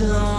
till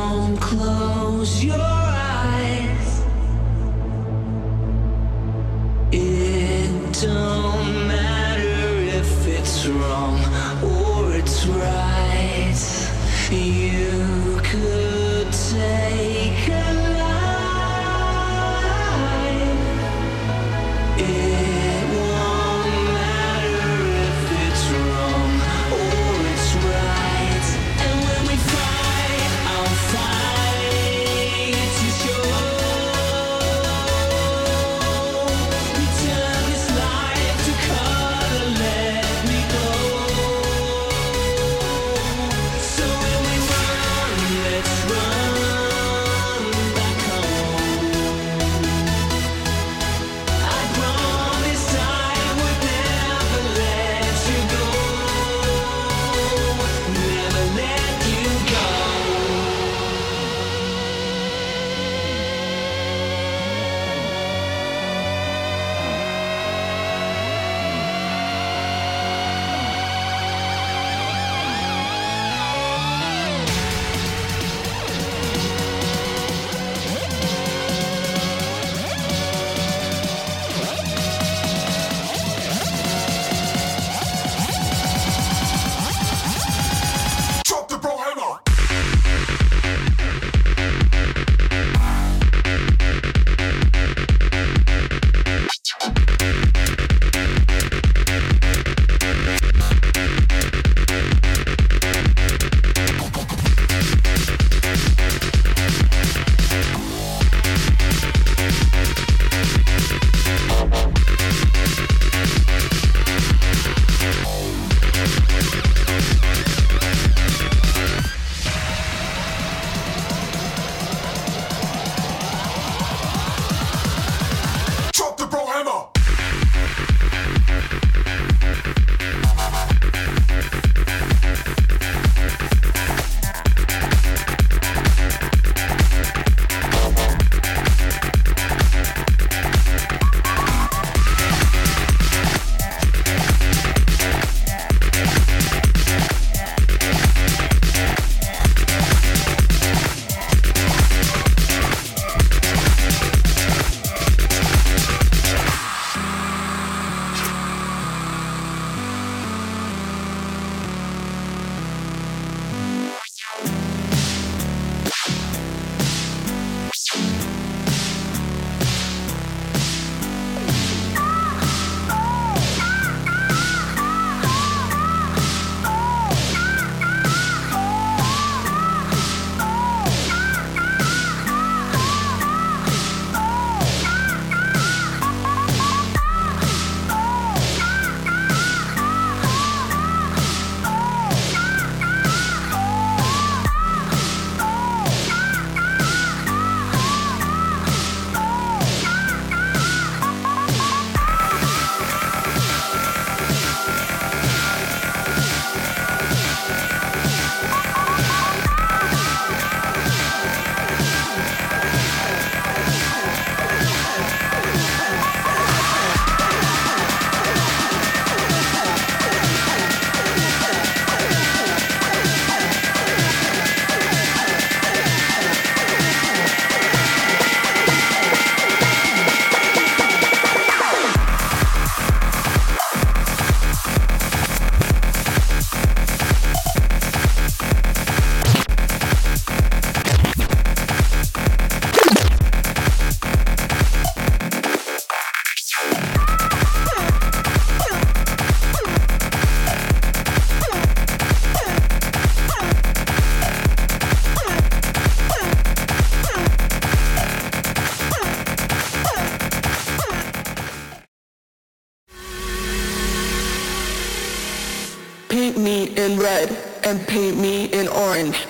paint me in red and paint me in orange.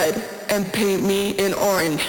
red and paint me in orange.